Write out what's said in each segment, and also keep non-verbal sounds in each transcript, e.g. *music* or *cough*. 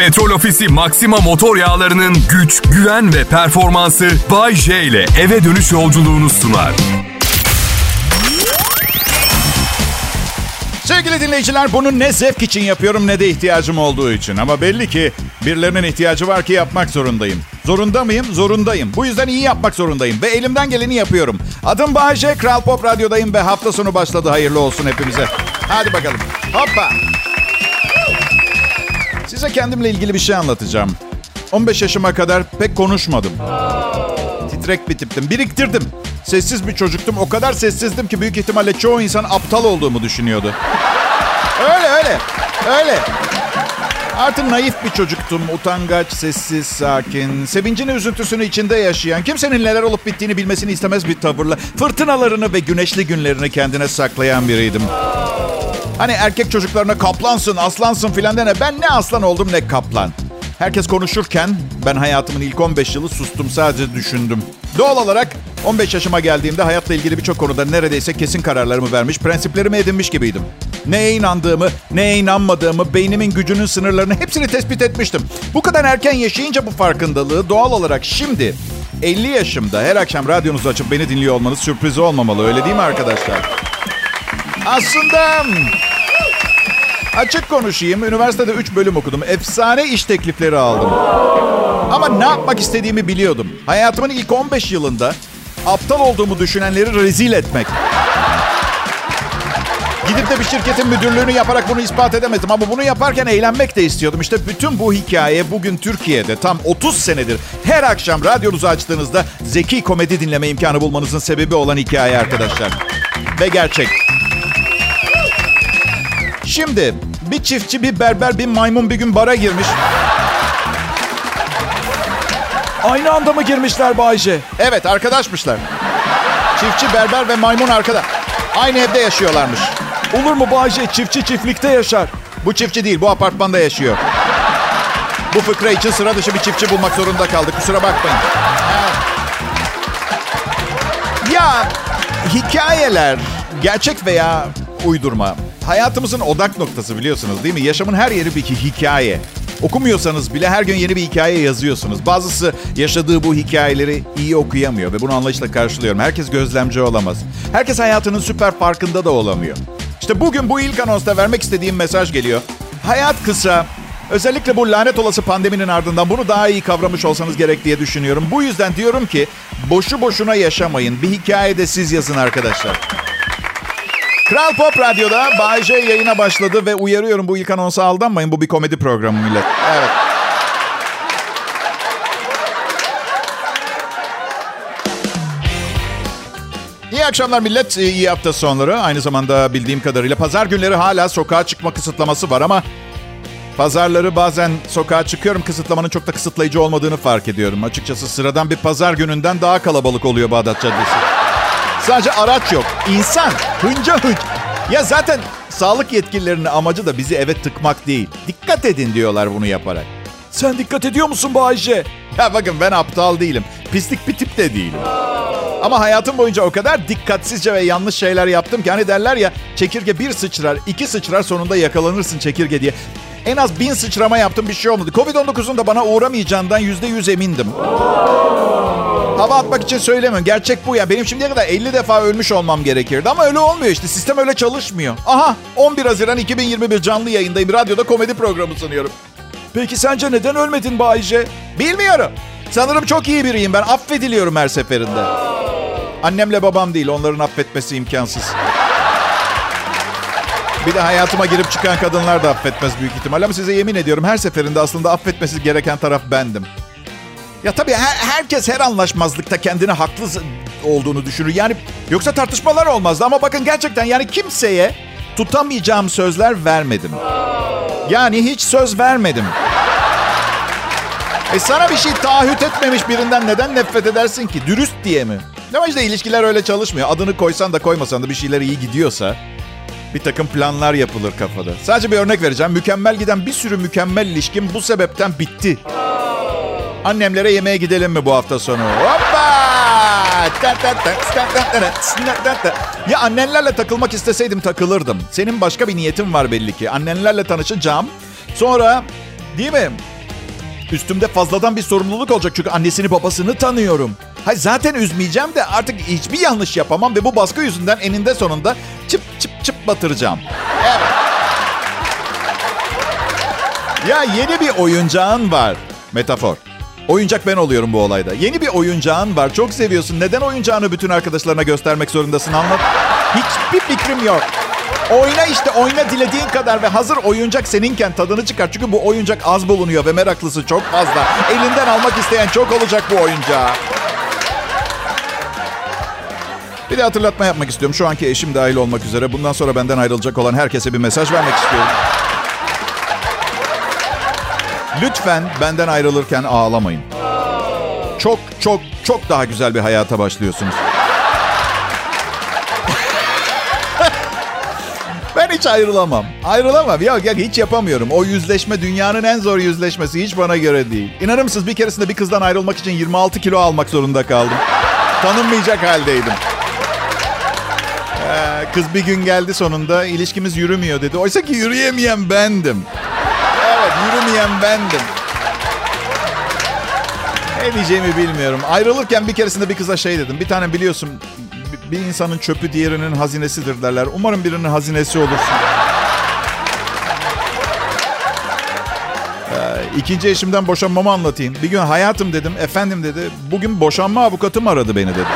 Petrol Ofisi Maxima motor yağlarının güç, güven ve performansı Bay J ile eve dönüş yolculuğunu sunar. Sevgili dinleyiciler bunu ne zevk için yapıyorum ne de ihtiyacım olduğu için. Ama belli ki birilerinin ihtiyacı var ki yapmak zorundayım. Zorunda mıyım? Zorundayım. Bu yüzden iyi yapmak zorundayım ve elimden geleni yapıyorum. Adım Bayece, Kral Pop Radyo'dayım ve hafta sonu başladı. Hayırlı olsun hepimize. Hadi bakalım. Hoppa. Size kendimle ilgili bir şey anlatacağım. 15 yaşıma kadar pek konuşmadım. Titrek bir tiptim. Biriktirdim. Sessiz bir çocuktum. O kadar sessizdim ki büyük ihtimalle çoğu insan aptal olduğumu düşünüyordu. Öyle öyle. Öyle. Artık naif bir çocuktum. Utangaç, sessiz, sakin. Sevincini, üzüntüsünü içinde yaşayan, kimsenin neler olup bittiğini bilmesini istemez bir tavırla fırtınalarını ve güneşli günlerini kendine saklayan biriydim. Hani erkek çocuklarına kaplansın, aslansın filan dene. Ben ne aslan oldum ne kaplan. Herkes konuşurken ben hayatımın ilk 15 yılı sustum sadece düşündüm. Doğal olarak 15 yaşıma geldiğimde hayatla ilgili birçok konuda neredeyse kesin kararlarımı vermiş, prensiplerimi edinmiş gibiydim. Neye inandığımı, neye inanmadığımı, beynimin gücünün sınırlarını hepsini tespit etmiştim. Bu kadar erken yaşayınca bu farkındalığı doğal olarak şimdi 50 yaşımda her akşam radyonuzu açıp beni dinliyor olmanız sürpriz olmamalı öyle değil mi arkadaşlar? Aslında açık konuşayım. Üniversitede 3 bölüm okudum. Efsane iş teklifleri aldım. Ama ne yapmak istediğimi biliyordum. Hayatımın ilk 15 yılında aptal olduğumu düşünenleri rezil etmek. Gidip de bir şirketin müdürlüğünü yaparak bunu ispat edemedim. Ama bunu yaparken eğlenmek de istiyordum. İşte bütün bu hikaye bugün Türkiye'de tam 30 senedir her akşam radyonuzu açtığınızda zeki komedi dinleme imkanı bulmanızın sebebi olan hikaye arkadaşlar. Ve gerçek. Şimdi bir çiftçi, bir berber, bir maymun bir gün bara girmiş. Aynı anda mı girmişler Bayce? Evet arkadaşmışlar. Çiftçi, berber ve maymun arkadaş. Aynı evde yaşıyorlarmış. Olur mu Bayce? Çiftçi çiftlikte yaşar. Bu çiftçi değil, bu apartmanda yaşıyor. Bu fıkra için sıra dışı bir çiftçi bulmak zorunda kaldık. Kusura bakmayın. Ya hikayeler, gerçek veya uydurma. Hayatımızın odak noktası biliyorsunuz değil mi? Yaşamın her yeri bir hikaye. Okumuyorsanız bile her gün yeni bir hikaye yazıyorsunuz. Bazısı yaşadığı bu hikayeleri iyi okuyamıyor ve bunu anlayışla karşılıyorum. Herkes gözlemci olamaz. Herkes hayatının süper farkında da olamıyor. İşte bugün bu ilk anonsta vermek istediğim mesaj geliyor. Hayat kısa. Özellikle bu lanet olası pandeminin ardından bunu daha iyi kavramış olsanız gerek diye düşünüyorum. Bu yüzden diyorum ki boşu boşuna yaşamayın. Bir hikaye de siz yazın arkadaşlar. Kral Pop Radyo'da Bay J yayına başladı ve uyarıyorum bu ilk anonsa aldanmayın. Bu bir komedi programı millet. Evet. İyi akşamlar millet. İyi hafta sonları. Aynı zamanda bildiğim kadarıyla pazar günleri hala sokağa çıkma kısıtlaması var ama pazarları bazen sokağa çıkıyorum. Kısıtlamanın çok da kısıtlayıcı olmadığını fark ediyorum. Açıkçası sıradan bir pazar gününden daha kalabalık oluyor Bağdat Caddesi. Sadece araç yok. İnsan hınca hınç. Ya zaten sağlık yetkililerinin amacı da bizi eve tıkmak değil. Dikkat edin diyorlar bunu yaparak. Sen dikkat ediyor musun Bayce? Ya bakın ben aptal değilim. Pislik bir tip de değilim. Ama hayatım boyunca o kadar dikkatsizce ve yanlış şeyler yaptım ki hani derler ya çekirge bir sıçrar, iki sıçrar sonunda yakalanırsın çekirge diye. En az bin sıçrama yaptım bir şey olmadı. Covid-19'un da bana uğramayacağından yüzde yüz emindim. Hava atmak için söylemiyorum. Gerçek bu ya. Benim şimdiye kadar 50 defa ölmüş olmam gerekirdi. Ama öyle olmuyor işte. Sistem öyle çalışmıyor. Aha 11 Haziran 2021 canlı yayındayım. Radyoda komedi programı sunuyorum. Peki sence neden ölmedin Bayce? Bilmiyorum. Sanırım çok iyi biriyim ben. Affediliyorum her seferinde. Annemle babam değil. Onların affetmesi imkansız. Bir de hayatıma girip çıkan kadınlar da affetmez büyük ihtimal. Ama size yemin ediyorum her seferinde aslında affetmesi gereken taraf bendim. Ya tabii her, herkes her anlaşmazlıkta kendini haklı olduğunu düşünür. Yani yoksa tartışmalar olmazdı. Ama bakın gerçekten yani kimseye tutamayacağım sözler vermedim. Yani hiç söz vermedim. E sana bir şey taahhüt etmemiş birinden neden nefret edersin ki? Dürüst diye mi? Ama işte ilişkiler öyle çalışmıyor. Adını koysan da koymasan da bir şeyler iyi gidiyorsa bir takım planlar yapılır kafada. Sadece bir örnek vereceğim. Mükemmel giden bir sürü mükemmel ilişkim bu sebepten bitti. Annemlere yemeğe gidelim mi bu hafta sonu? Hoppa! Ya annenlerle takılmak isteseydim takılırdım. Senin başka bir niyetin var belli ki. Annenlerle tanışacağım. Sonra Değil mi? Üstümde fazladan bir sorumluluk olacak çünkü annesini babasını tanıyorum. Hay zaten üzmeyeceğim de artık hiçbir yanlış yapamam ve bu baskı yüzünden eninde sonunda çıp çıp çıp batıracağım. Evet. Ya yeni bir oyuncağın var. Metafor. Oyuncak ben oluyorum bu olayda. Yeni bir oyuncağın var. Çok seviyorsun. Neden oyuncağını bütün arkadaşlarına göstermek zorundasın anlat. Hiçbir fikrim yok. Oyna işte oyna dilediğin kadar ve hazır oyuncak seninken tadını çıkar. Çünkü bu oyuncak az bulunuyor ve meraklısı çok fazla. Elinden almak isteyen çok olacak bu oyuncağı. Bir de hatırlatma yapmak istiyorum. Şu anki eşim dahil olmak üzere. Bundan sonra benden ayrılacak olan herkese bir mesaj vermek istiyorum. Lütfen benden ayrılırken ağlamayın. Çok çok çok daha güzel bir hayata başlıyorsunuz. *laughs* ben hiç ayrılamam. Ayrılamam. Ya, ya hiç yapamıyorum. O yüzleşme dünyanın en zor yüzleşmesi. Hiç bana göre değil. İnanır mısınız bir keresinde bir kızdan ayrılmak için 26 kilo almak zorunda kaldım. Tanınmayacak haldeydim. Ee, kız bir gün geldi sonunda. ilişkimiz yürümüyor dedi. Oysa ki yürüyemeyen bendim. Yürümeyen bendim. Ne diyeceğimi bilmiyorum. Ayrılırken bir keresinde bir kıza şey dedim. Bir tane biliyorsun bir insanın çöpü diğerinin hazinesidir derler. Umarım birinin hazinesi olursun. Ee, ikinci eşimden boşanmamı anlatayım. Bir gün hayatım dedim. Efendim dedi. Bugün boşanma avukatım aradı beni dedi.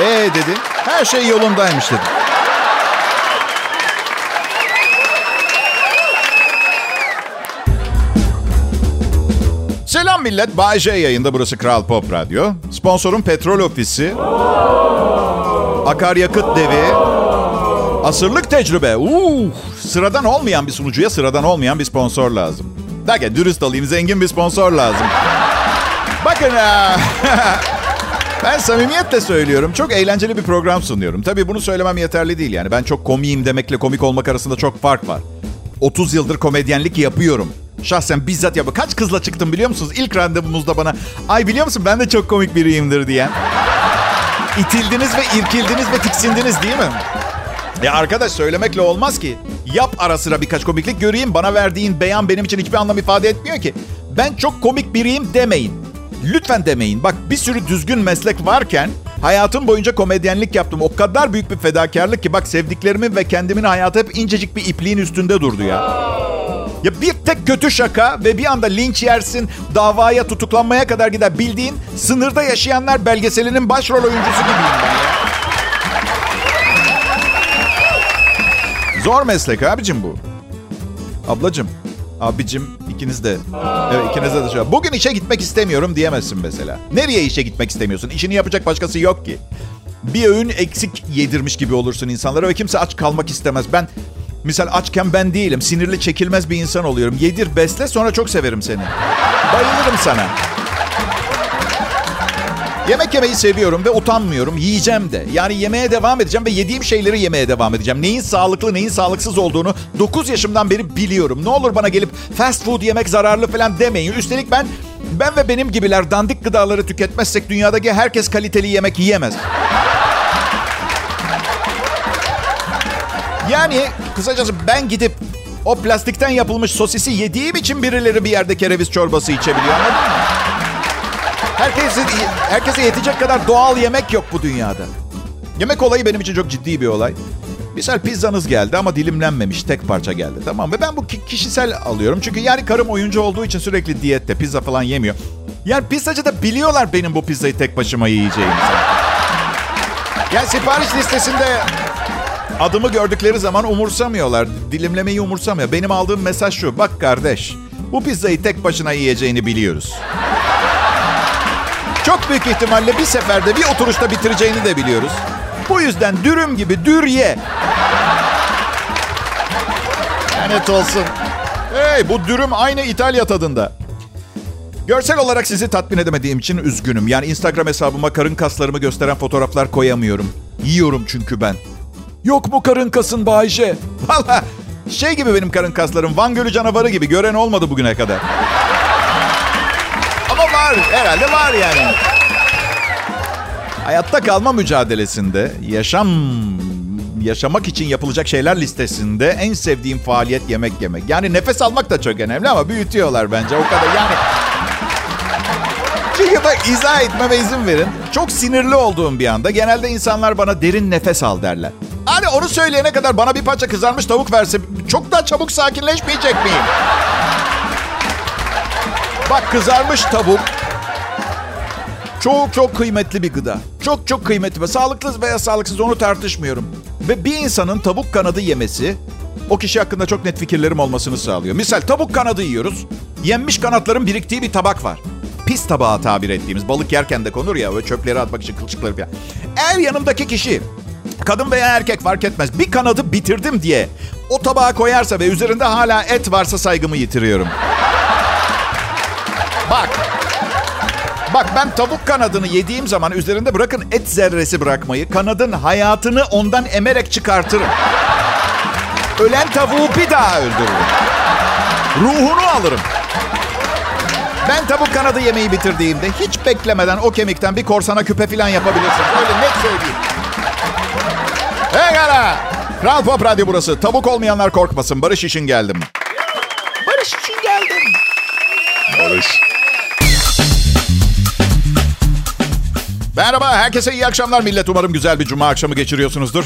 Ee dedi. Her şey yolundaymış dedi. Selam millet. Bay yayında. Burası Kral Pop Radyo. Sponsorum Petrol Ofisi. Akaryakıt devi. Asırlık tecrübe. Uh, sıradan olmayan bir sunucuya sıradan olmayan bir sponsor lazım. Derken dürüst olayım zengin bir sponsor lazım. Bakın *laughs* ben samimiyetle söylüyorum. Çok eğlenceli bir program sunuyorum. Tabii bunu söylemem yeterli değil yani. Ben çok komiyim demekle komik olmak arasında çok fark var. 30 yıldır komedyenlik yapıyorum. Şahsen bizzat yapıyorum. Kaç kızla çıktım biliyor musunuz? İlk randevumuzda bana ay biliyor musun ben de çok komik biriyimdir diyen. İtildiniz ve irkildiniz ve tiksindiniz değil mi? Ya arkadaş söylemekle olmaz ki. Yap ara sıra birkaç komiklik göreyim. Bana verdiğin beyan benim için hiçbir anlam ifade etmiyor ki. Ben çok komik biriyim demeyin. Lütfen demeyin. Bak bir sürü düzgün meslek varken hayatım boyunca komedyenlik yaptım. O kadar büyük bir fedakarlık ki bak sevdiklerimin ve kendimin hayatı hep incecik bir ipliğin üstünde durdu ya. Ya bir tek kötü şaka ve bir anda linç yersin, davaya tutuklanmaya kadar gider. Bildiğin sınırda yaşayanlar belgeselinin başrol oyuncusu gibiyim ben ya. Zor meslek abicim bu. Ablacım, abicim ikiniz de. Evet ikinize de şöyle. Bugün işe gitmek istemiyorum diyemezsin mesela. Nereye işe gitmek istemiyorsun? İşini yapacak başkası yok ki. Bir öğün eksik yedirmiş gibi olursun insanlara ve kimse aç kalmak istemez. Ben Misal açken ben değilim. Sinirli çekilmez bir insan oluyorum. Yedir besle sonra çok severim seni. Bayılırım sana. Yemek yemeyi seviyorum ve utanmıyorum. Yiyeceğim de. Yani yemeye devam edeceğim ve yediğim şeyleri yemeye devam edeceğim. Neyin sağlıklı, neyin sağlıksız olduğunu 9 yaşımdan beri biliyorum. Ne olur bana gelip fast food yemek zararlı falan demeyin. Üstelik ben ben ve benim gibiler dandik gıdaları tüketmezsek dünyadaki herkes kaliteli yemek yiyemez. Yani kısacası ben gidip o plastikten yapılmış sosisi yediğim için birileri bir yerde kereviz çorbası içebiliyor anladın mı? Herkese, herkese yetecek kadar doğal yemek yok bu dünyada. Yemek olayı benim için çok ciddi bir olay. Misal pizzanız geldi ama dilimlenmemiş tek parça geldi tamam Ve ben bu kişisel alıyorum. Çünkü yani karım oyuncu olduğu için sürekli diyette pizza falan yemiyor. Yani pizzacı da biliyorlar benim bu pizzayı tek başıma yiyeceğimi. Yani sipariş listesinde Adımı gördükleri zaman umursamıyorlar. Dilimlemeyi umursamıyor. Benim aldığım mesaj şu. Bak kardeş, bu pizzayı tek başına yiyeceğini biliyoruz. Çok büyük ihtimalle bir seferde bir oturuşta bitireceğini de biliyoruz. Bu yüzden dürüm gibi dür ye. Lanet olsun. Hey bu dürüm aynı İtalya tadında. Görsel olarak sizi tatmin edemediğim için üzgünüm. Yani Instagram hesabıma karın kaslarımı gösteren fotoğraflar koyamıyorum. Yiyorum çünkü ben. Yok mu karın kasın Bayşe? *laughs* Valla şey gibi benim karın kaslarım. Van Gölü canavarı gibi. Gören olmadı bugüne kadar. Ama var. Herhalde var yani. Hayatta kalma mücadelesinde yaşam yaşamak için yapılacak şeyler listesinde en sevdiğim faaliyet yemek yemek. Yani nefes almak da çok önemli ama büyütüyorlar bence o kadar. Yani çünkü bak izah etmeme izin verin. Çok sinirli olduğum bir anda genelde insanlar bana derin nefes al derler. Hani onu söyleyene kadar bana bir parça kızarmış tavuk verse çok daha çabuk sakinleşmeyecek miyim? Bak kızarmış tavuk çok çok kıymetli bir gıda. Çok çok kıymetli ve sağlıklı veya sağlıksız onu tartışmıyorum. Ve bir insanın tavuk kanadı yemesi o kişi hakkında çok net fikirlerim olmasını sağlıyor. Misal tavuk kanadı yiyoruz. Yenmiş kanatların biriktiği bir tabak var. Pis tabağı tabir ettiğimiz balık yerken de konur ya öyle çöpleri atmak için kılçıkları falan. Eğer yanımdaki kişi kadın veya erkek fark etmez bir kanadı bitirdim diye o tabağa koyarsa ve üzerinde hala et varsa saygımı yitiriyorum. Bak Bak ben tavuk kanadını yediğim zaman üzerinde bırakın et zerresi bırakmayı, kanadın hayatını ondan emerek çıkartırım. Ölen tavuğu bir daha öldürürüm. Ruhunu alırım. Ben tavuk kanadı yemeği bitirdiğimde hiç beklemeden o kemikten bir korsana küpe falan yapabilirsin. Öyle net söyleyeyim. Kral Pop Radyo burası. Tavuk olmayanlar korkmasın. Barış için geldim. Barış için geldim. Barış. Merhaba, herkese iyi akşamlar millet. Umarım güzel bir cuma akşamı geçiriyorsunuzdur.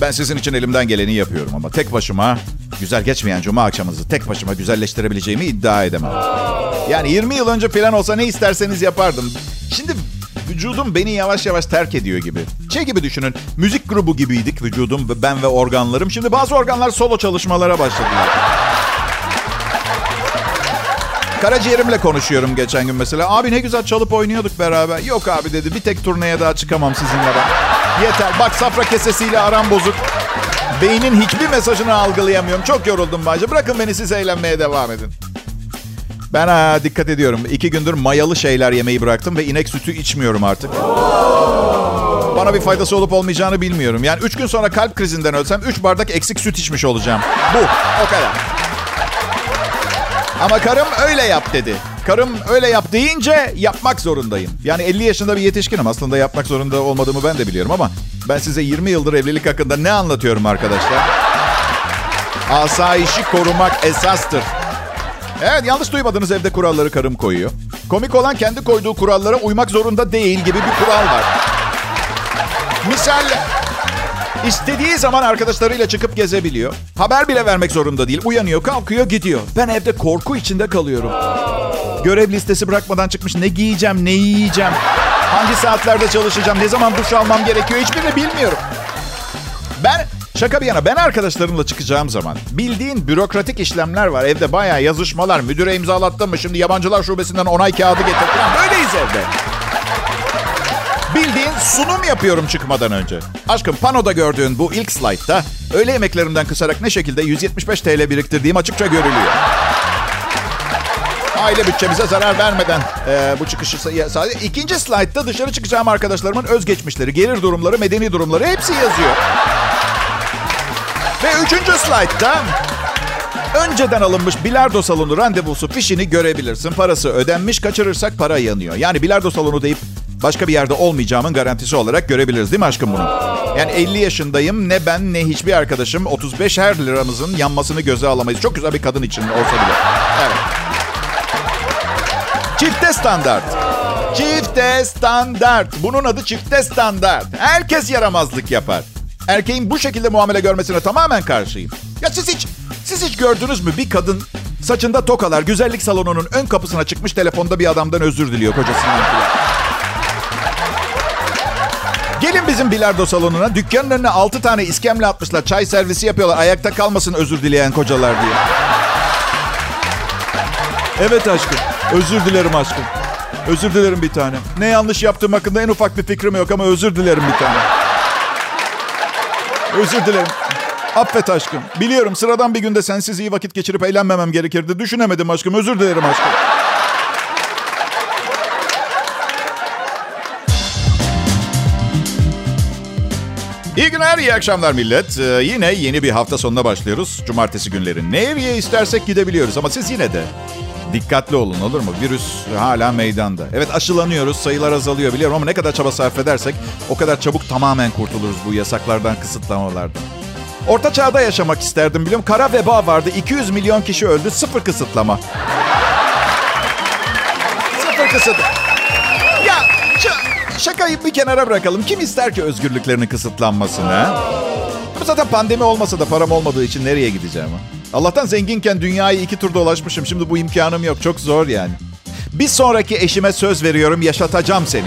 Ben sizin için elimden geleni yapıyorum ama tek başıma güzel geçmeyen cuma akşamınızı tek başıma güzelleştirebileceğimi iddia edemem. Yani 20 yıl önce falan olsa ne isterseniz yapardım. Şimdi vücudum beni yavaş yavaş terk ediyor gibi. Şey gibi düşünün, müzik grubu gibiydik vücudum, ben ve organlarım. Şimdi bazı organlar solo çalışmalara başladılar. Karaciğerimle konuşuyorum geçen gün mesela. Abi ne güzel çalıp oynuyorduk beraber. Yok abi dedi bir tek turneye daha çıkamam sizinle ben. Yeter bak safra kesesiyle aram bozuk. Beynin hiçbir mesajını algılayamıyorum. Çok yoruldum bence. Bırakın beni siz eğlenmeye devam edin. Ben ha, dikkat ediyorum. İki gündür mayalı şeyler yemeyi bıraktım ve inek sütü içmiyorum artık. Bana bir faydası olup olmayacağını bilmiyorum. Yani üç gün sonra kalp krizinden ölsem üç bardak eksik süt içmiş olacağım. Bu, o kadar. Ama karım öyle yap dedi. Karım öyle yap deyince yapmak zorundayım. Yani 50 yaşında bir yetişkinim. Aslında yapmak zorunda olmadığımı ben de biliyorum ama ben size 20 yıldır evlilik hakkında ne anlatıyorum arkadaşlar? Asayişi korumak esastır. Evet yanlış duymadınız evde kuralları karım koyuyor. Komik olan kendi koyduğu kurallara uymak zorunda değil gibi bir kural var. Misal İstediği zaman arkadaşlarıyla çıkıp gezebiliyor. Haber bile vermek zorunda değil. Uyanıyor, kalkıyor, gidiyor. Ben evde korku içinde kalıyorum. Görev listesi bırakmadan çıkmış. Ne giyeceğim, ne yiyeceğim, hangi saatlerde çalışacağım, ne zaman duş almam gerekiyor hiçbirini bilmiyorum. Şaka bir yana ben arkadaşlarımla çıkacağım zaman bildiğin bürokratik işlemler var. Evde bayağı yazışmalar. Müdüre imzalattım mı? Şimdi yabancılar şubesinden onay kağıdı getir falan. Böyleyiz evde. Bildiğin sunum yapıyorum çıkmadan önce. Aşkım panoda gördüğün bu ilk slaytta öğle yemeklerimden kısarak ne şekilde 175 TL biriktirdiğim açıkça görülüyor. Aile bütçemize zarar vermeden e, bu çıkışı sadece. İkinci slaytta dışarı çıkacağım arkadaşlarımın özgeçmişleri, gelir durumları, medeni durumları hepsi yazıyor. Ve üçüncü slaytta önceden alınmış bilardo salonu randevusu fişini görebilirsin. Parası ödenmiş, kaçırırsak para yanıyor. Yani bilardo salonu deyip başka bir yerde olmayacağımın garantisi olarak görebiliriz değil mi aşkım bunu? Yani 50 yaşındayım ne ben ne hiçbir arkadaşım 35 her liramızın yanmasını göze alamayız. Çok güzel bir kadın için olsa bile. Evet. Çifte standart. Çifte standart. Bunun adı çifte standart. Herkes yaramazlık yapar. Erkeğin bu şekilde muamele görmesine tamamen karşıyım. Ya siz hiç, siz hiç gördünüz mü bir kadın saçında tokalar güzellik salonunun ön kapısına çıkmış telefonda bir adamdan özür diliyor kocasından. Gelin bizim bilardo salonuna. Dükkanın önüne 6 tane iskemle atmışlar. Çay servisi yapıyorlar. Ayakta kalmasın özür dileyen kocalar diye. Evet aşkım. Özür dilerim aşkım. Özür dilerim bir tane. Ne yanlış yaptığım hakkında en ufak bir fikrim yok ama özür dilerim bir tane. Özür dilerim. Affet aşkım. Biliyorum sıradan bir günde sensiz iyi vakit geçirip eğlenmemem gerekirdi. Düşünemedim aşkım. Özür dilerim aşkım. İyi günler, iyi akşamlar millet. Ee, yine yeni bir hafta sonuna başlıyoruz. Cumartesi günleri. Nereye istersek gidebiliyoruz ama siz yine de Dikkatli olun olur mu? Virüs hala meydanda. Evet aşılanıyoruz, sayılar azalıyor biliyorum ama ne kadar çaba sarf edersek o kadar çabuk tamamen kurtuluruz bu yasaklardan, kısıtlamalardan. Orta çağda yaşamak isterdim biliyorum. Kara veba vardı. 200 milyon kişi öldü. Sıfır kısıtlama. Sıfır kısıt. Şakayı bir kenara bırakalım. Kim ister ki özgürlüklerinin kısıtlanmasını? Ha? Zaten pandemi olmasa da param olmadığı için nereye gideceğim? Allah'tan zenginken dünyayı iki tur dolaşmışım. Şimdi bu imkanım yok. Çok zor yani. Bir sonraki eşime söz veriyorum yaşatacağım seni.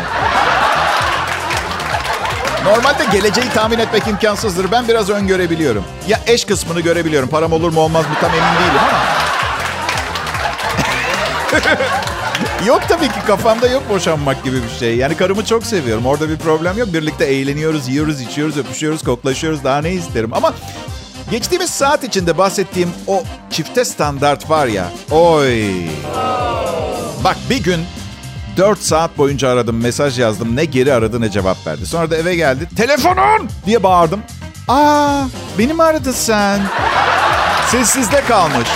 Normalde geleceği tahmin etmek imkansızdır. Ben biraz öngörebiliyorum. Ya eş kısmını görebiliyorum. Param olur mu olmaz mı tam emin değilim ama. *laughs* yok tabii ki kafamda yok boşanmak gibi bir şey. Yani karımı çok seviyorum. Orada bir problem yok. Birlikte eğleniyoruz, yiyoruz, içiyoruz, öpüşüyoruz, koklaşıyoruz. Daha ne isterim? Ama geçtiğimiz saat içinde bahsettiğim o çifte standart var ya. Oy. Bak bir gün 4 saat boyunca aradım, mesaj yazdım. Ne geri aradı ne cevap verdi. Sonra da eve geldi. Telefonun diye bağırdım. Aa, beni mi aradın sen? Sessizde kalmış.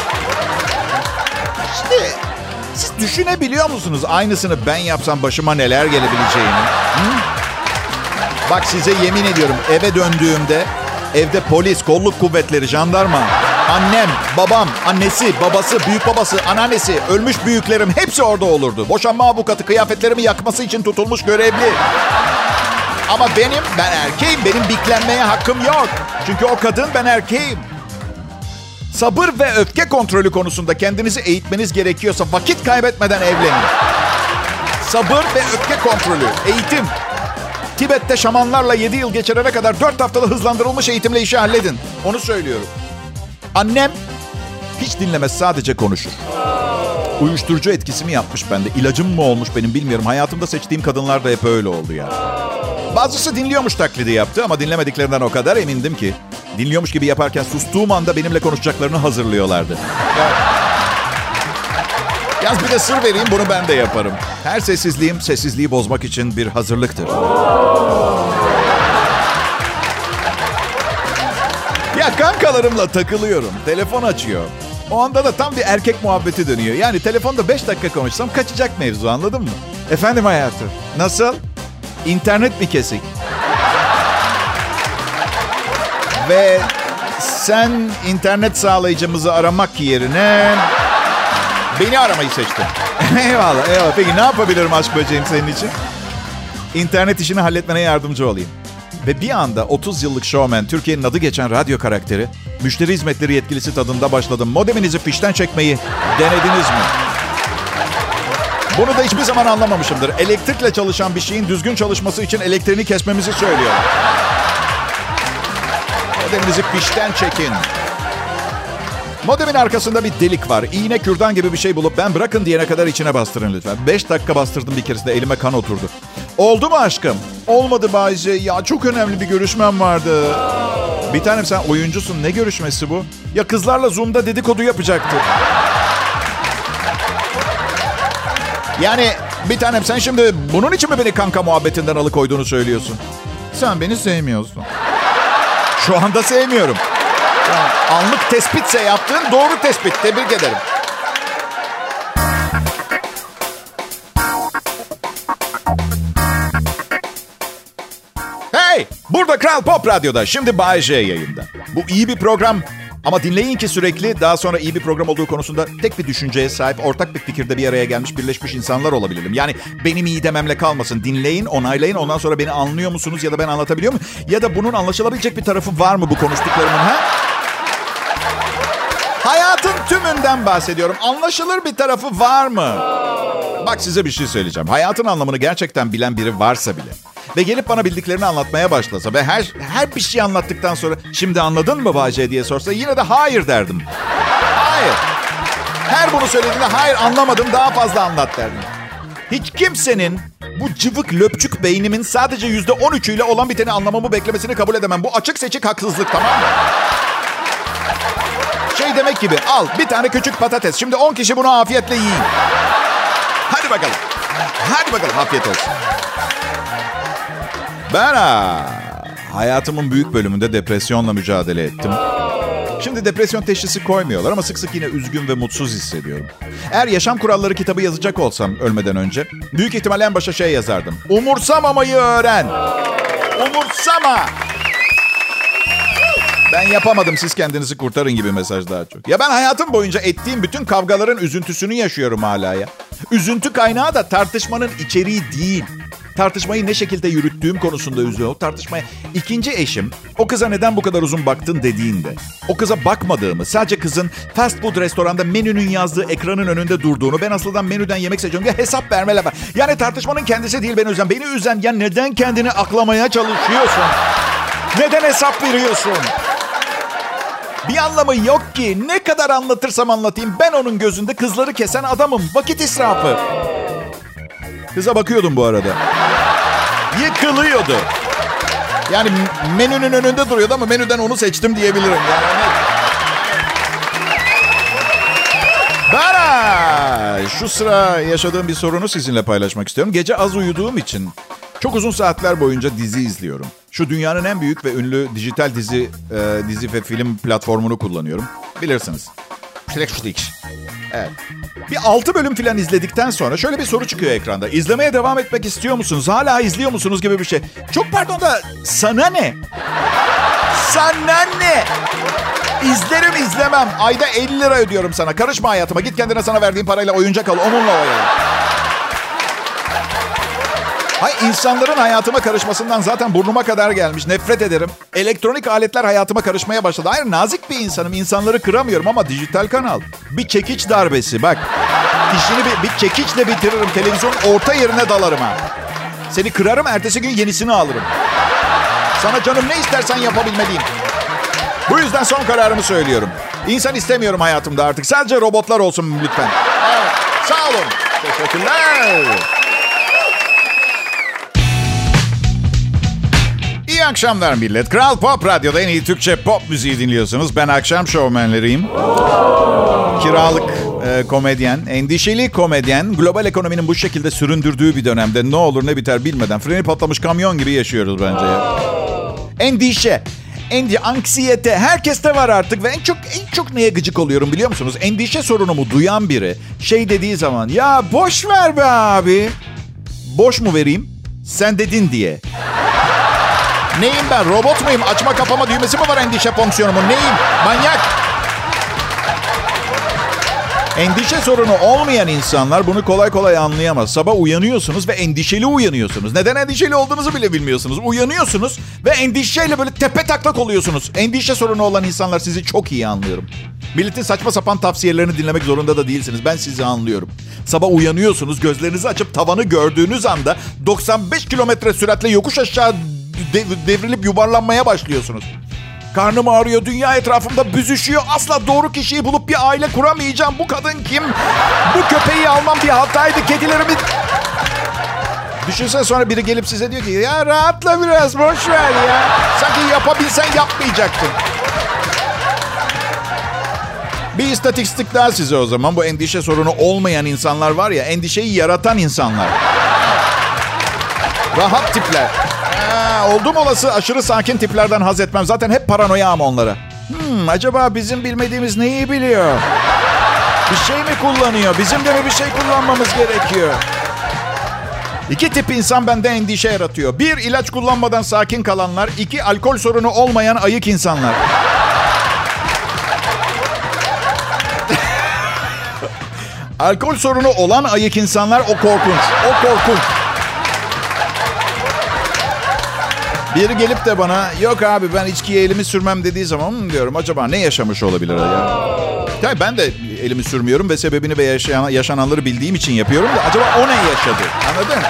İşte siz düşünebiliyor musunuz aynısını ben yapsam başıma neler gelebileceğini? Hı? Bak size yemin ediyorum eve döndüğümde evde polis, kolluk kuvvetleri, jandarma, annem, babam, annesi, babası, büyük babası, anneannesi, ölmüş büyüklerim hepsi orada olurdu. Boşanma avukatı kıyafetlerimi yakması için tutulmuş görevli. Ama benim, ben erkeğim. Benim biklenmeye hakkım yok. Çünkü o kadın, ben erkeğim. Sabır ve öfke kontrolü konusunda kendinizi eğitmeniz gerekiyorsa vakit kaybetmeden evlenin. Sabır ve öfke kontrolü, eğitim. Tibet'te şamanlarla 7 yıl geçirene kadar 4 haftalı hızlandırılmış eğitimle işi halledin. Onu söylüyorum. Annem hiç dinlemez sadece konuşur. Uyuşturucu etkisi mi yapmış bende? İlacım mı olmuş benim bilmiyorum. Hayatımda seçtiğim kadınlar da hep öyle oldu ya. Bazısı dinliyormuş taklidi yaptı ama dinlemediklerinden o kadar emindim ki. Dinliyormuş gibi yaparken sustuğum anda benimle konuşacaklarını hazırlıyorlardı. Yalnız bir de sır vereyim bunu ben de yaparım. Her sessizliğim sessizliği bozmak için bir hazırlıktır. Ya kankalarımla takılıyorum. Telefon açıyor. O anda da tam bir erkek muhabbeti dönüyor. Yani telefonda 5 dakika konuşsam kaçacak mevzu anladın mı? Efendim hayatım. Nasıl? İnternet mi kesik? Ve sen internet sağlayıcımızı aramak yerine beni aramayı seçtin. *laughs* eyvallah eyvallah. Peki ne yapabilirim aşk böceğim senin için? İnternet işini halletmene yardımcı olayım. Ve bir anda 30 yıllık showman, Türkiye'nin adı geçen radyo karakteri, müşteri hizmetleri yetkilisi tadında başladım. Modeminizi fişten çekmeyi denediniz mi? Bunu da hiçbir zaman anlamamışımdır. Elektrikle çalışan bir şeyin düzgün çalışması için elektriğini kesmemizi söylüyor. Modeminizi fişten çekin. Modemin arkasında bir delik var. İğne kürdan gibi bir şey bulup ben bırakın diyene kadar içine bastırın lütfen. 5 dakika bastırdım bir keresinde elime kan oturdu. Oldu mu aşkım? Olmadı Bayce. Ya çok önemli bir görüşmem vardı. Bir tanem sen oyuncusun. Ne görüşmesi bu? Ya kızlarla Zoom'da dedikodu yapacaktı. Yani bir tanem sen şimdi bunun için mi beni kanka muhabbetinden alıkoyduğunu söylüyorsun? Sen beni sevmiyorsun. Şu anda sevmiyorum. Anlık tespitse yaptığın doğru tespit. Tebrik ederim. Hey! Burada Kral Pop Radyo'da. Şimdi Bay J yayında. Bu iyi bir program ama dinleyin ki sürekli daha sonra iyi bir program olduğu konusunda tek bir düşünceye sahip, ortak bir fikirde bir araya gelmiş, birleşmiş insanlar olabilelim. Yani benim iyi dememle kalmasın. Dinleyin, onaylayın. Ondan sonra beni anlıyor musunuz ya da ben anlatabiliyor muyum? Ya da bunun anlaşılabilecek bir tarafı var mı bu konuştuklarımın ha? Hayatın tümünden bahsediyorum. Anlaşılır bir tarafı var mı? Bak size bir şey söyleyeceğim. Hayatın anlamını gerçekten bilen biri varsa bile ve gelip bana bildiklerini anlatmaya başlasa ve her her bir şey anlattıktan sonra şimdi anladın mı Bahçe diye sorsa yine de hayır derdim. Hayır. Her bunu söylediğinde hayır anlamadım daha fazla anlat derdim. Hiç kimsenin bu cıvık löpçük beynimin sadece yüzde on üçüyle olan biteni anlamamı beklemesini kabul edemem. Bu açık seçik haksızlık tamam mı? Şey demek gibi al bir tane küçük patates. Şimdi 10 kişi bunu afiyetle yiyin. Hadi bakalım. Hadi bakalım afiyet olsun. Ben ha, hayatımın büyük bölümünde depresyonla mücadele ettim. Şimdi depresyon teşhisi koymuyorlar ama sık sık yine üzgün ve mutsuz hissediyorum. Eğer yaşam kuralları kitabı yazacak olsam ölmeden önce büyük ihtimalle en başa şey yazardım. Umursamamayı öğren. Umursama. Ben yapamadım siz kendinizi kurtarın gibi mesaj daha çok. Ya ben hayatım boyunca ettiğim bütün kavgaların üzüntüsünü yaşıyorum hala ya. Üzüntü kaynağı da tartışmanın içeriği değil. Tartışmayı ne şekilde yürüttüğüm konusunda üzüyor. O tartışmaya ikinci eşim o kıza neden bu kadar uzun baktın dediğinde o kıza bakmadığımı sadece kızın fast food restoranda menünün yazdığı ekranın önünde durduğunu ben aslında menüden yemek seçiyorum ya hesap vermeler var. Yani tartışmanın kendisi değil beni üzen. Beni üzen ya neden kendini aklamaya çalışıyorsun? Neden hesap veriyorsun? Bir anlamı yok ki. Ne kadar anlatırsam anlatayım ben onun gözünde kızları kesen adamım. Vakit israfı. Kıza bakıyordum bu arada. Yıkılıyordu. Yani menünün önünde duruyordu ama menüden onu seçtim diyebilirim. Yani Ben şu sıra yaşadığım bir sorunu sizinle paylaşmak istiyorum. Gece az uyuduğum için çok uzun saatler boyunca dizi izliyorum. Şu dünyanın en büyük ve ünlü dijital dizi e, dizi ve film platformunu kullanıyorum. Bilirsiniz. Netflix. Evet. Bir 6 bölüm falan izledikten sonra şöyle bir soru çıkıyor ekranda. İzlemeye devam etmek istiyor musunuz? Hala izliyor musunuz gibi bir şey. Çok pardon da sana ne? Sana ne? İzlerim izlemem. Ayda 50 lira ödüyorum sana. Karışma hayatıma. Git kendine sana verdiğim parayla oyuncak al. Onunla oynayalım. Hay insanların hayatıma karışmasından zaten burnuma kadar gelmiş. Nefret ederim. Elektronik aletler hayatıma karışmaya başladı. Hayır nazik bir insanım. İnsanları kıramıyorum ama dijital kanal. Bir çekiç darbesi bak. İşini bir, bir çekiçle bitiririm. Televizyon orta yerine dalarım ha. Seni kırarım ertesi gün yenisini alırım. Sana canım ne istersen yapabilmeliyim. Bu yüzden son kararımı söylüyorum. İnsan istemiyorum hayatımda artık. Sadece robotlar olsun lütfen. Evet, sağ olun. Teşekkürler. İyi akşamlar millet. Kral Pop Radyo'da en iyi Türkçe pop müziği dinliyorsunuz. Ben akşam şovmenleriyim. Kiralık e, komedyen, endişeli komedyen, global ekonominin bu şekilde süründürdüğü bir dönemde ne olur ne biter bilmeden freni patlamış kamyon gibi yaşıyoruz bence ya. Endişe, endi, anksiyete herkeste var artık ve en çok en çok neye gıcık oluyorum biliyor musunuz? Endişe sorunumu duyan biri şey dediği zaman ya boş ver be abi. Boş mu vereyim? Sen dedin diye. Neyim ben? Robot muyum? Açma kapama düğmesi mi var endişe fonksiyonumun? Neyim? Manyak. Endişe sorunu olmayan insanlar bunu kolay kolay anlayamaz. Sabah uyanıyorsunuz ve endişeli uyanıyorsunuz. Neden endişeli olduğunuzu bile bilmiyorsunuz. Uyanıyorsunuz ve endişeyle böyle tepe taklak oluyorsunuz. Endişe sorunu olan insanlar sizi çok iyi anlıyorum. Milletin saçma sapan tavsiyelerini dinlemek zorunda da değilsiniz. Ben sizi anlıyorum. Sabah uyanıyorsunuz, gözlerinizi açıp tavanı gördüğünüz anda 95 kilometre süratle yokuş aşağı devrilip yuvarlanmaya başlıyorsunuz. Karnım ağrıyor, dünya etrafımda büzüşüyor. Asla doğru kişiyi bulup bir aile kuramayacağım. Bu kadın kim? Bu köpeği almam bir hataydı. Kedilerimi... Düşünsene sonra biri gelip size diyor ki ya rahatla biraz boş ver ya. Sanki yapabilsen yapmayacaktın. Bir istatistik daha size o zaman. Bu endişe sorunu olmayan insanlar var ya, endişeyi yaratan insanlar. Rahat tipler. Ha, oldum olası aşırı sakin tiplerden haz etmem. Zaten hep paranoyam onlara. Hmm, acaba bizim bilmediğimiz neyi biliyor? Bir şey mi kullanıyor? Bizim de mi bir şey kullanmamız gerekiyor? İki tip insan bende endişe yaratıyor. Bir, ilaç kullanmadan sakin kalanlar. iki alkol sorunu olmayan ayık insanlar. *laughs* alkol sorunu olan ayık insanlar o korkunç. O korkunç. Biri gelip de bana yok abi ben içkiye elimi sürmem dediği zaman diyorum acaba ne yaşamış olabilir ya? Tabii ben de elimi sürmüyorum ve sebebini ve yaşayan, yaşananları bildiğim için yapıyorum da acaba o ne yaşadı? Anladın?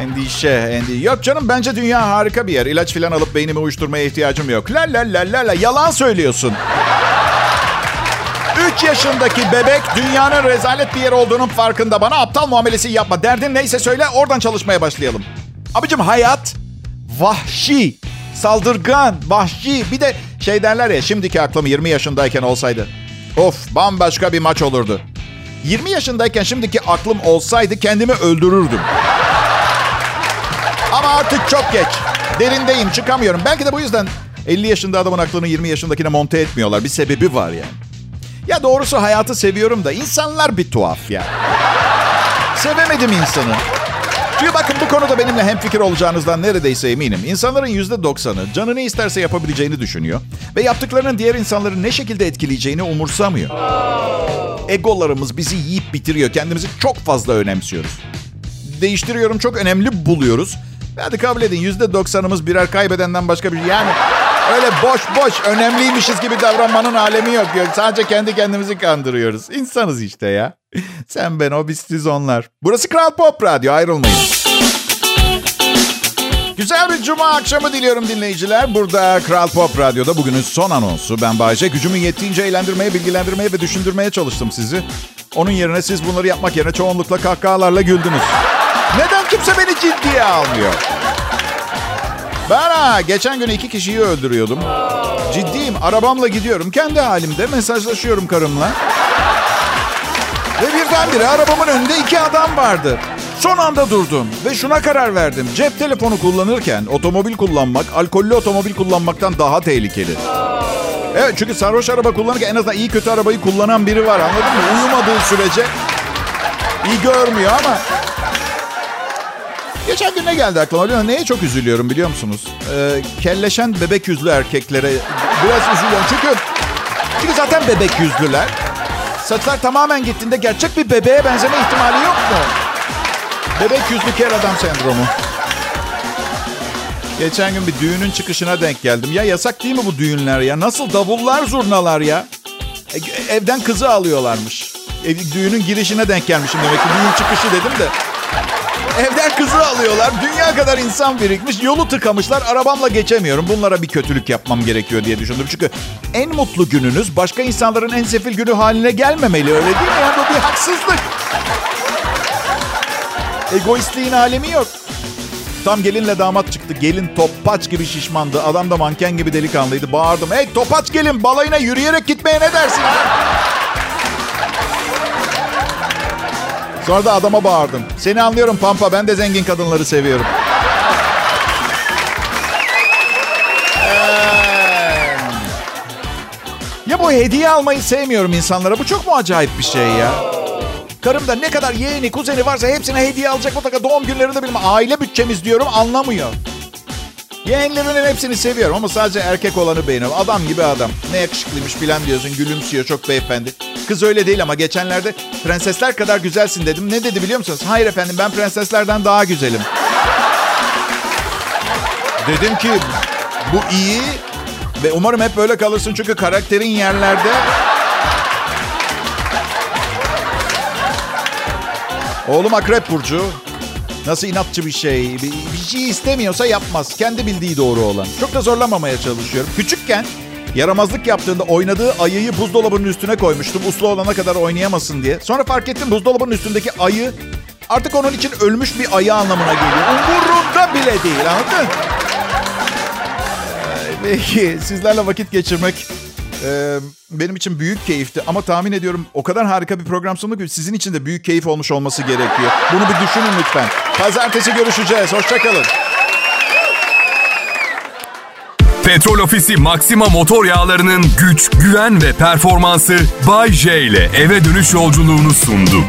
Endişe, endişe. Yok canım bence dünya harika bir yer. İlaç falan alıp beynimi uyuşturmaya ihtiyacım yok. La la la la la. Yalan söylüyorsun. 3 yaşındaki bebek dünyanın rezalet bir yer olduğunun farkında. Bana aptal muamelesi yapma. Derdin neyse söyle oradan çalışmaya başlayalım. Abicim hayat vahşi, saldırgan, vahşi. Bir de şey derler ya şimdiki aklım 20 yaşındayken olsaydı. Of bambaşka bir maç olurdu. 20 yaşındayken şimdiki aklım olsaydı kendimi öldürürdüm. Ama artık çok geç. Derindeyim çıkamıyorum. Belki de bu yüzden 50 yaşında adamın aklını 20 yaşındakine monte etmiyorlar. Bir sebebi var yani. Ya doğrusu hayatı seviyorum da insanlar bir tuhaf ya. Sevemedim insanı. Çünkü bakın bu konuda benimle hemfikir olacağınızdan neredeyse eminim. İnsanların %90'ı canı ne isterse yapabileceğini düşünüyor. Ve yaptıklarının diğer insanları ne şekilde etkileyeceğini umursamıyor. Egolarımız bizi yiyip bitiriyor. Kendimizi çok fazla önemsiyoruz. Değiştiriyorum çok önemli buluyoruz. Hadi kabul edin %90'ımız birer kaybedenden başka bir şey. Yani öyle boş boş önemliymişiz gibi davranmanın alemi yok. Sadece kendi kendimizi kandırıyoruz. İnsanız işte ya. Sen ben o biz siz onlar. Burası Kral Pop Radyo ayrılmayın. Güzel bir cuma akşamı diliyorum dinleyiciler. Burada Kral Pop Radyo'da bugünün son anonsu. Ben Bayce. Gücümün yettiğince eğlendirmeye, bilgilendirmeye ve düşündürmeye çalıştım sizi. Onun yerine siz bunları yapmak yerine çoğunlukla kahkahalarla güldünüz. Neden kimse beni ciddiye almıyor? Ben ha, geçen gün iki kişiyi öldürüyordum. Ciddiyim. Arabamla gidiyorum. Kendi halimde mesajlaşıyorum karımla. Ve birdenbire arabamın önünde iki adam vardı. Son anda durdum ve şuna karar verdim. Cep telefonu kullanırken otomobil kullanmak, alkollü otomobil kullanmaktan daha tehlikeli. Evet çünkü sarhoş araba kullanırken en azından iyi kötü arabayı kullanan biri var anladın mı? Uyumadığı sürece iyi görmüyor ama... Geçen gün ne geldi aklıma? Neye çok üzülüyorum biliyor musunuz? Ee, kelleşen bebek yüzlü erkeklere biraz üzülüyorum. Çünkü, çünkü zaten bebek yüzlüler. Saçlar tamamen gittiğinde gerçek bir bebeğe benzeme ihtimali yok mu? Bebek yüzlü kel adam sendromu. Geçen gün bir düğünün çıkışına denk geldim. Ya yasak değil mi bu düğünler ya? Nasıl davullar zurnalar ya? E, evden kızı alıyorlarmış. Ev, düğünün girişine denk gelmişim demek ki. Düğün çıkışı dedim de. Kızı alıyorlar. Dünya kadar insan birikmiş. Yolu tıkamışlar. Arabamla geçemiyorum. Bunlara bir kötülük yapmam gerekiyor diye düşündüm. Çünkü en mutlu gününüz başka insanların en sefil günü haline gelmemeli. Öyle değil mi? Yani bu bir haksızlık. Egoistliğin alemi yok. Tam gelinle damat çıktı. Gelin topaç gibi şişmandı. Adam da manken gibi delikanlıydı. Bağırdım. Hey topaç gelin balayına yürüyerek gitmeye ne dersin? Sonra da adama bağırdım. Seni anlıyorum Pampa. Ben de zengin kadınları seviyorum. Ee, ya bu hediye almayı sevmiyorum insanlara. Bu çok mu acayip bir şey ya? Karım da ne kadar yeğeni, kuzeni varsa hepsine hediye alacak mutlaka doğum günlerinde bilmem. Aile bütçemiz diyorum anlamıyor. Yeğenlerimin hepsini seviyorum ama sadece erkek olanı beğeniyorum. Adam gibi adam. Ne yakışıklıymış filan diyorsun. Gülümsüyor çok beyefendi. Kız öyle değil ama geçenlerde prensesler kadar güzelsin dedim. Ne dedi biliyor musunuz? Hayır efendim ben prenseslerden daha güzelim. Dedim ki bu iyi ve umarım hep böyle kalırsın çünkü karakterin yerlerde. Oğlum Akrep Burcu. Nasıl inatçı bir şey. Bir, bir şey istemiyorsa yapmaz. Kendi bildiği doğru olan. Çok da zorlamamaya çalışıyorum. Küçükken yaramazlık yaptığında oynadığı ayıyı buzdolabının üstüne koymuştum. Uslu olana kadar oynayamasın diye. Sonra fark ettim buzdolabının üstündeki ayı artık onun için ölmüş bir ayı anlamına geliyor. Umurumda bile değil anladın? Ee, Peki sizlerle vakit geçirmek ee, benim için büyük keyifti. Ama tahmin ediyorum o kadar harika bir program sunduk ki sizin için de büyük keyif olmuş olması gerekiyor. Bunu bir düşünün lütfen. Pazartesi görüşeceğiz. Hoşçakalın. Petrol Ofisi Maxima motor yağlarının güç, güven ve performansı Bay J ile eve dönüş yolculuğunu sundu.